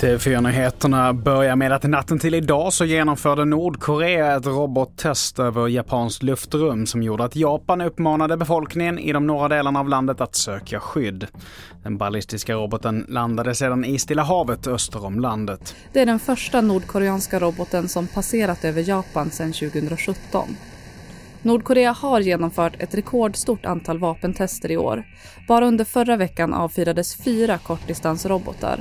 TV4-nyheterna börjar med att natten till idag så genomförde Nordkorea ett robottest över japanskt luftrum som gjorde att Japan uppmanade befolkningen i de norra delarna av landet att söka skydd. Den ballistiska roboten landade sedan i Stilla havet öster om landet. Det är den första nordkoreanska roboten som passerat över Japan sedan 2017. Nordkorea har genomfört ett rekordstort antal vapentester i år. Bara under förra veckan avfyrades fyra kortdistansrobotar.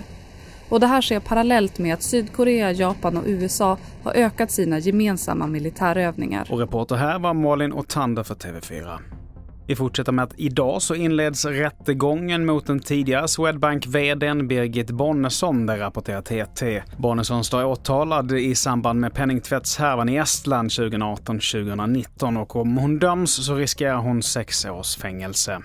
Och det här sker parallellt med att Sydkorea, Japan och USA har ökat sina gemensamma militärövningar. Och reporter här var Malin Otander för TV4. Vi fortsätter med att idag så inleds rättegången mot den tidigare Swedbank-VDn Birgit Bonnesson, det rapporterar TT. Bonnesson står åtalad i samband med penningtvättshärvan i Estland 2018-2019 och om hon döms så riskerar hon sex års fängelse.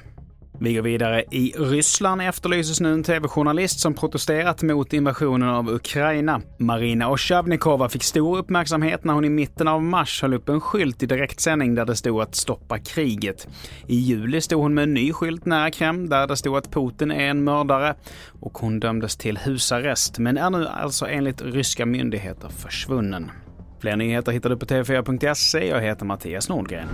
Vi går vidare. I Ryssland efterlyses nu en tv-journalist som protesterat mot invasionen av Ukraina. Marina Oshavnikova fick stor uppmärksamhet när hon i mitten av mars höll upp en skylt i direktsändning där det stod att stoppa kriget. I juli stod hon med en ny skylt nära Kreml där det stod att Putin är en mördare och hon dömdes till husarrest men är nu alltså enligt ryska myndigheter försvunnen. Fler nyheter hittar du på tv4.se. Jag heter Mattias Nordgren.